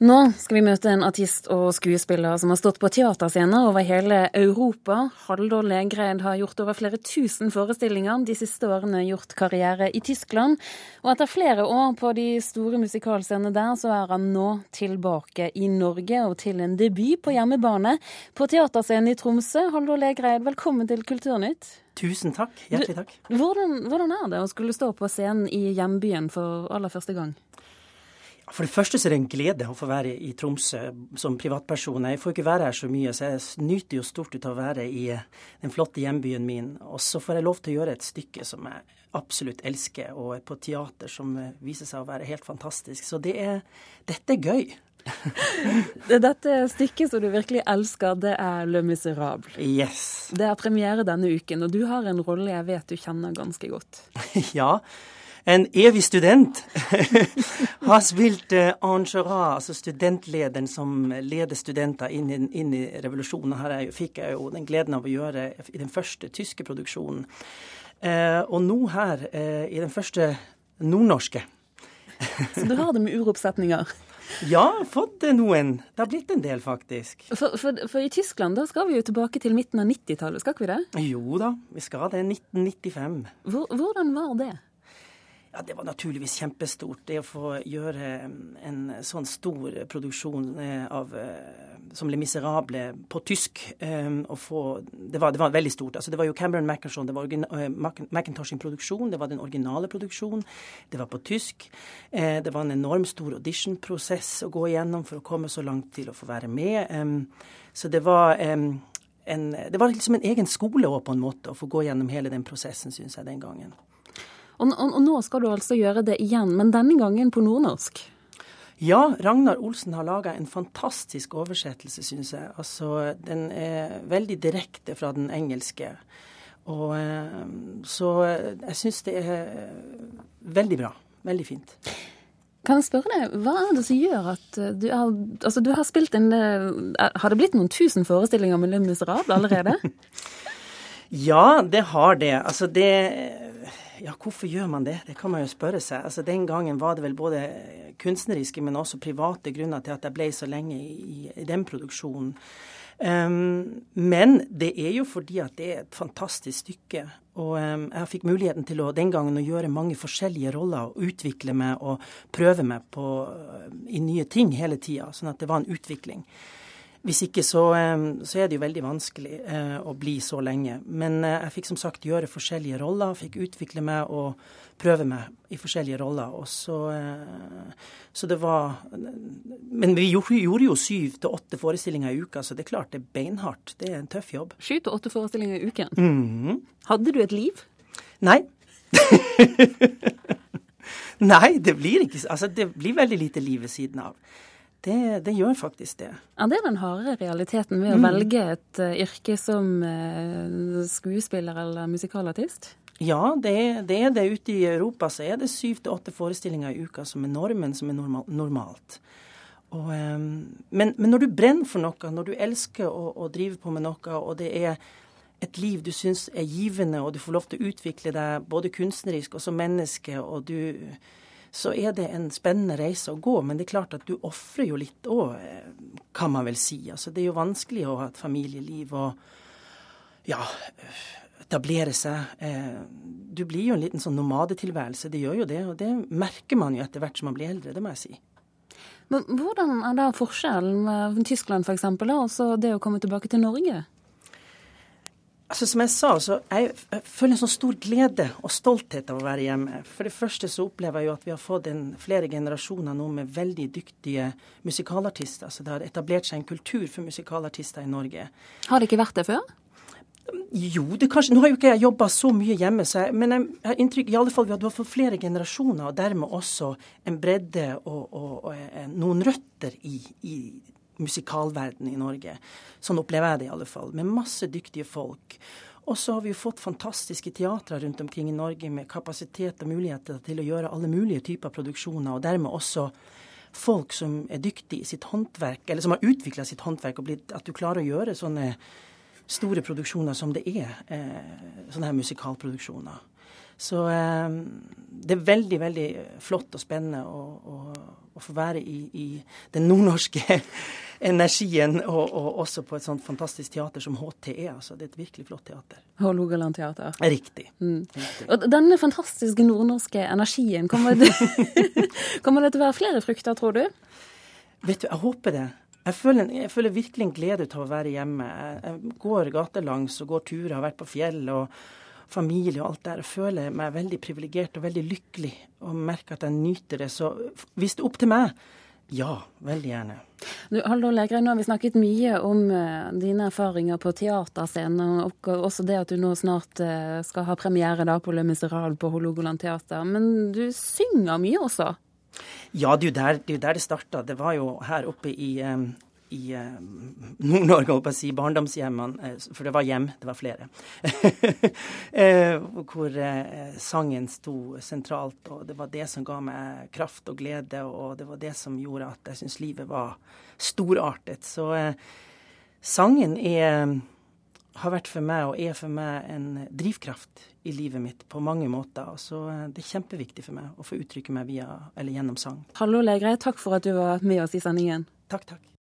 Nå skal vi møte en artist og skuespiller som har stått på teaterscener over hele Europa. Haldor Legreid har gjort over flere tusen forestillinger, de siste årene gjort karriere i Tyskland. Og etter flere år på de store musikalscenene der, så er han nå tilbake i Norge og til en debut på hjemmebane. På teaterscenen i Tromsø, Haldor Legreid, velkommen til Kulturnytt. Tusen takk. Hjertelig takk. Hvordan, hvordan er det å skulle stå på scenen i hjembyen for aller første gang? For det første så er det en glede å få være i Tromsø som privatperson. Jeg får ikke være her så mye, så jeg nyter jo stort ut av å være i eh, den flotte hjembyen min. Og så får jeg lov til å gjøre et stykke som jeg absolutt elsker, og på teater som eh, viser seg å være helt fantastisk. Så det er, dette er gøy. Dette stykket som du virkelig elsker, det er Le Miserable. Yes. Det er premiere denne uken, og du har en rolle jeg vet du kjenner ganske godt. ja en evig student, har spilt uh, Angerat, altså studentlederen som leder studenter inn i, inn i revolusjonen. Her jeg, fikk jeg jo den gleden av å gjøre i den første tyske produksjonen. Eh, og nå her eh, i den første nordnorske. Så du har det med uroppsetninger? Ja, fått noen. Det har blitt en del, faktisk. For, for, for, i Tyskland da skal vi jo tilbake til midten av 90-tallet, skal ikke vi det? Jo da, vi skal det. 1995. Hvor, hvordan var det? Ja, Det var naturligvis kjempestort. Det å få gjøre en sånn stor produksjon eh, av, eh, som Le Miserable på tysk. og få, det, var, det var veldig stort. Altså, det var jo Cameron Mackintosh, det var eh, Macintosh sin produksjon. Det var den originale produksjonen. Det var på tysk. Det var en enormt stor audition-prosess å gå igjennom for å komme så langt til å få være med. Så det var en, det var liksom en egen skole òg, på en måte, å få gå gjennom hele den prosessen, syns jeg, den gangen. Og, og, og, nå skal du altså gjøre det igjen, men denne gangen på nordnorsk? Ja, Ragnar Olsen har laga en fantastisk oversettelse, syns jeg. Altså, den er veldig direkte fra den engelske. Og, eh, så jeg syns det er veldig bra. Veldig fint. Kan jeg spørre deg, Hva er det som gjør at du har, altså du har spilt en eh, Har det blitt noen tusen forestillinger med Le Miserable allerede? ja, det har det. Altså det ja, hvorfor gjør man det? Det kan man jo spørre seg. Altså, Den gangen var det vel både kunstneriske, men også private grunner til at jeg ble så lenge i, i den produksjonen. Um, men det er jo fordi at det er et fantastisk stykke. Og um, jeg fikk muligheten til å den gangen å gjøre mange forskjellige roller og utvikle meg og prøve meg på, i nye ting hele tida. Sånn at det var en utvikling. Hvis ikke så, så, er det jo veldig vanskelig eh, å bli så lenge. Men eh, jeg fikk som sagt gjøre forskjellige roller, fikk utvikle meg og prøve meg i forskjellige roller. Og så, eh, så det var Men vi gjorde, jo syv til åtte forestillinger i uka, så det er klart det er beinhardt. Det er en tøff jobb. Sju til åtte forestillinger i uken? Mm -hmm. Hadde du et liv? Nei. Nei, det blir ikke Altså, det blir veldig lite liv ved siden av. Det, det, gjør faktisk det. Ja, Det er den harde realiteten ved å mm. velge et uh, yrke som uh, skuespiller eller musikalartist? Ja, det, det, er det. Ute i Europa så er det syv til åtte forestillinger i uka som er normen, som er normal, normalt. Og, um, men, men, når du brenner for noe, når du elsker å, å drive på med noe, og det er et liv du syns er givende, og du får lov til å utvikle deg både kunstnerisk og som menneske, og du så er det en spennende reise å gå. Men det er klart at du ofrer jo litt òg, eh, kan man vel si. Altså, det er jo vanskelig å ha et familieliv og ja, etablere seg. Eh, du blir jo en liten sånn nomadetilværelse, det gjør jo det. Og det merker man jo etter hvert som man blir eldre, det må jeg si. Men hvordan er da forskjellen med Tyskland f.eks., og så det å komme tilbake til Norge? Altså, som jeg sa, så jeg, jeg føler en sånn stor glede og stolthet av å være hjemme. For det første så opplever jeg jo at vi har fått en, flere generasjoner nå med veldig dyktige musikalartister. Så det har etablert seg en kultur for musikalartister i Norge. Har det ikke vært det før? Jo, det kanskje, nå har jo ikke jeg jobba så mye hjemme, så jeg, men jeg har inntrykk i alle fall at du har fått flere generasjoner, og dermed også en bredde og, og, og eh, noen røtter i, i musikalverden i Norge. Sånn opplever jeg det i alle fall. Med masse dyktige folk. Og så har vi jo fått fantastiske teatre rundt omkring i Norge med kapasitet og muligheter til å gjøre alle mulige typer produksjoner, og dermed også folk som er dyktige i sitt håndverk, eller som har utvikla sitt håndverk, og blitt, at du klarer å gjøre sånne store produksjoner som det er, eh, sånne her musikalproduksjoner. Så eh, det er veldig, veldig flott og spennende å, å, å få være i, i den nordnorske energien, og, og, også på et sånt fantastisk teater som HTE. altså Det er et virkelig flott teater. Hålogaland teater. Riktig. Mm. Riktig. Og denne fantastiske nordnorske energien, kommer det, kommer det til å være flere frukter, tror du? Vet du, jeg håper det. Jeg føler, jeg føler, virkelig en glede til å være hjemme. Jeg går gatelangs og går turer, har vært på fjell og familie og alt det der. Jeg føler meg veldig privilegert og veldig lykkelig og merker at jeg nyter det. Så hvis det er opp til meg, ja, veldig gjerne. Du, Haldor Legrein, nå har vi snakket mye om uh, dine erfaringer på teaterscenen, og også det at du nå snart uh, skal ha premiere da på Le Miserable på Hålogaland teater. Men du synger mye også? Ja, det er jo der det, der det starta. Det var jo her oppe i um i uh, Nord-Norge, holdt på å si, barndomshjemmene, uh, for det var hjem, det var flere, uh, hvor sangen sto sentralt. Og det var det som ga meg kraft og glede, og det var det som gjorde at jeg syntes livet var storartet. Så sangen er, har vært for meg, og er for meg, en drivkraft i livet mitt på mange måter. Så det er kjempeviktig for meg å få uttrykke meg via, eller gjennom sang. Hallo Legreid, takk for at du var med oss i sendingen. Takk, takk.